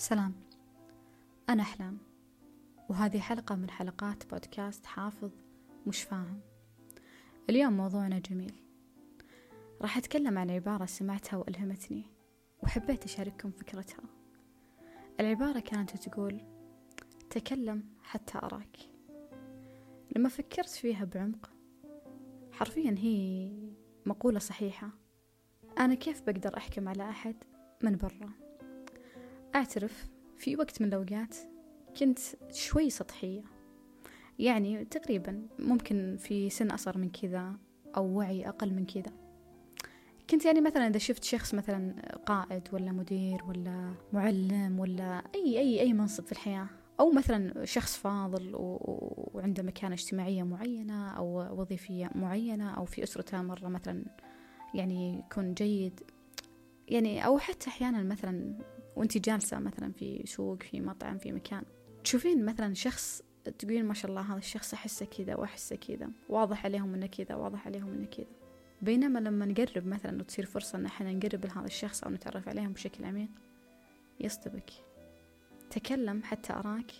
سلام. أنا أحلام. وهذه حلقة من حلقات بودكاست حافظ مش فاهم. اليوم موضوعنا جميل. راح أتكلم عن عبارة سمعتها وألهمتني وحبيت أشارككم فكرتها. العبارة كانت تقول تكلم حتى أراك. لما فكرت فيها بعمق حرفيا هي مقولة صحيحة. أنا كيف بقدر أحكم على أحد من برا؟ أعترف في وقت من الأوقات كنت شوي سطحية. يعني تقريبا ممكن في سن أصغر من كذا أو وعي أقل من كذا. كنت يعني مثلا إذا شفت شخص مثلا قائد ولا مدير ولا معلم ولا أي أي أي منصب في الحياة أو مثلا شخص فاضل وعنده مكانة اجتماعية معينة أو وظيفية معينة أو في أسرته مرة مثلا يعني يكون جيد. يعني أو حتى أحيانا مثلا وانت جالسة مثلا في سوق في مطعم في مكان. تشوفين مثلا شخص تقولين ما شاء الله هذا الشخص أحسه كذا وأحسه كذا. واضح عليهم إنه كذا واضح عليهم إنه كذا. بينما لما نقرب مثلا وتصير فرصة إن إحنا نقرب لهذا الشخص أو نتعرف عليهم بشكل عميق يصطبك تكلم حتى أراك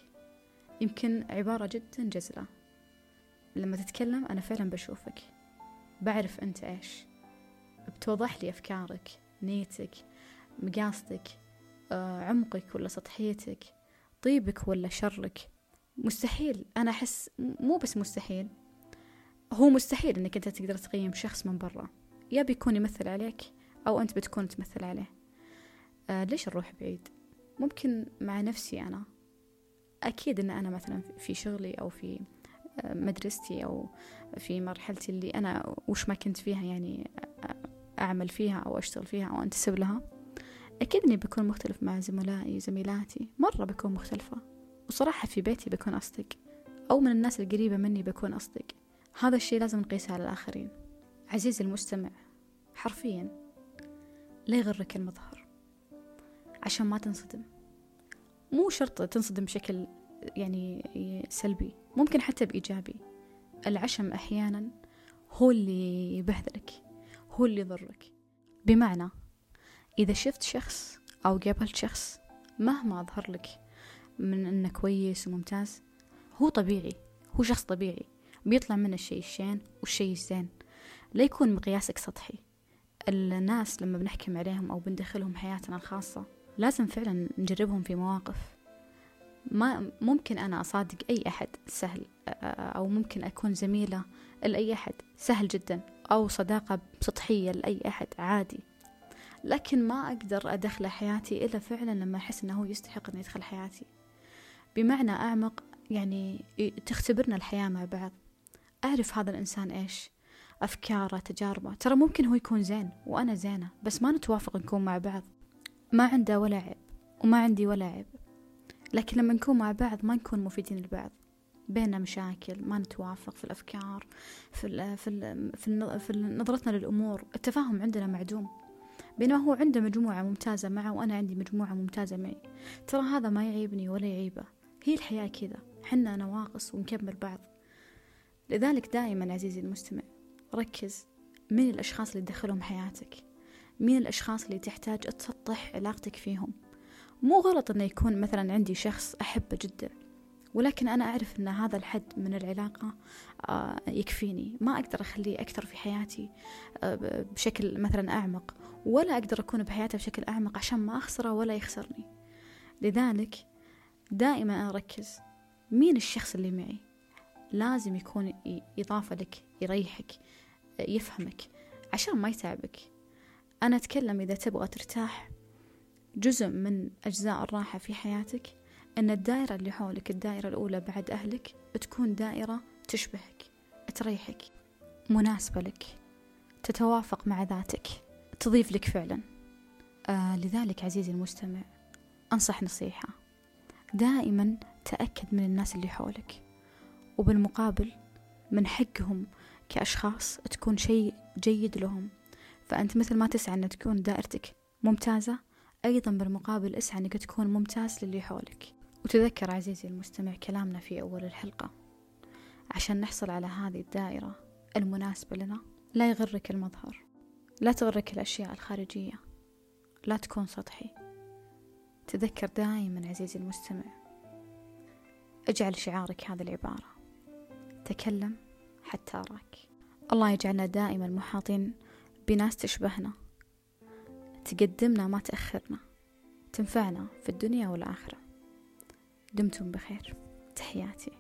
يمكن عبارة جدا جزلة. لما تتكلم أنا فعلا بشوفك. بعرف أنت إيش. بتوضح لي أفكارك نيتك مقاصدك. عمقك ولا سطحيتك طيبك ولا شرك. مستحيل. أنا أحس مو بس مستحيل هو مستحيل أنك أنت تقدر تقيم شخص من برا. يا بيكون يمثل عليك أو أنت بتكون تمثل عليه. آه ليش نروح بعيد؟ ممكن مع نفسي أنا. أكيد أن أنا مثلا في شغلي أو في آه، مدرستي أو في مرحلتي اللي أنا وش ما كنت فيها يعني أعمل فيها أو أشتغل فيها أو أنتسب لها. أكيد إني بكون مختلف مع زملائي زميلاتي. مرة بكون مختلفة. وصراحة في بيتي بكون أصدق. أو من الناس القريبة مني بكون أصدق. هذا الشيء لازم نقيسه على الآخرين. عزيزي المستمع حرفيا لا يغرك المظهر. عشان ما تنصدم. مو شرط تنصدم بشكل يعني سلبي. ممكن حتى بإيجابي. العشم أحيانا هو اللي يبهذلك هو اللي يضرك. بمعنى إذا شفت شخص أو قابلت شخص مهما أظهر لك من أنه كويس وممتاز هو طبيعي هو شخص طبيعي. بيطلع منه الشيء الشين والشيء الزين. لا يكون مقياسك سطحي. الناس لما بنحكم عليهم أو بندخلهم حياتنا الخاصة لازم فعلا نجربهم في مواقف. ما ممكن أنا أصادق أي أحد سهل أو ممكن أكون زميلة لأي أحد سهل جدا أو صداقة سطحية لأي أحد عادي. لكن ما أقدر أدخله حياتي إلا فعلا لما أحس أنه هو يستحق أن يدخل حياتي. بمعنى أعمق يعني تختبرنا الحياة مع بعض. أعرف هذا الإنسان إيش؟ أفكاره تجاربه. ترى ممكن هو يكون زين وأنا زينة بس ما نتوافق نكون مع بعض. ما عنده ولا عيب وما عندي ولا عيب. لكن لما نكون مع بعض ما نكون مفيدين لبعض. بيننا مشاكل ما نتوافق في الأفكار في ال في ال في, ال في نظرتنا للأمور. التفاهم عندنا معدوم. بينما هو عنده مجموعة ممتازة معه وأنا عندي مجموعة ممتازة معي. ترى هذا ما يعيبني ولا يعيبه. هي الحياة كذا. حنا نواقص ونكمل بعض. لذلك دائما عزيزي المستمع ركز مين الأشخاص اللي تدخلهم حياتك. مين الأشخاص اللي تحتاج تسطح علاقتك فيهم. مو غلط أنه يكون مثلا عندي شخص أحبه جدا ولكن أنا أعرف أن هذا الحد من العلاقة آه، يكفيني. ما أقدر أخليه أكثر في حياتي آه، بشكل مثلا أعمق. ولا أقدر أكون بحياته بشكل أعمق عشان ما أخسره ولا يخسرني. لذلك دائما أركز مين الشخص اللي معي؟ لازم يكون إضافة لك يريحك يفهمك عشان ما يتعبك. أنا أتكلم إذا تبغى ترتاح. جزء من أجزاء الراحة في حياتك أن الدائرة اللي حولك الدائرة الأولى بعد أهلك تكون دائرة تشبهك تريحك مناسبة لك تتوافق مع ذاتك. تضيف لك فعلا. آه لذلك عزيزي المستمع أنصح نصيحة. دائما تأكد من الناس اللي حولك وبالمقابل من حقهم كأشخاص تكون شيء جيد لهم. فأنت مثل ما تسعى أن تكون دائرتك ممتازة أيضا بالمقابل اسعى أنك تكون ممتاز للي حولك. وتذكر عزيزي المستمع كلامنا في أول الحلقة. عشان نحصل على هذه الدائرة المناسبة لنا لا يغرك المظهر. لا تغرك الأشياء الخارجية لا تكون سطحي. تذكر دائما عزيزي المستمع اجعل شعارك هذه العبارة. تكلم حتى أراك. الله يجعلنا دائما محاطين بناس تشبهنا. تقدمنا ما تأخرنا. تنفعنا في الدنيا والآخرة. دمتم بخير. تحياتي.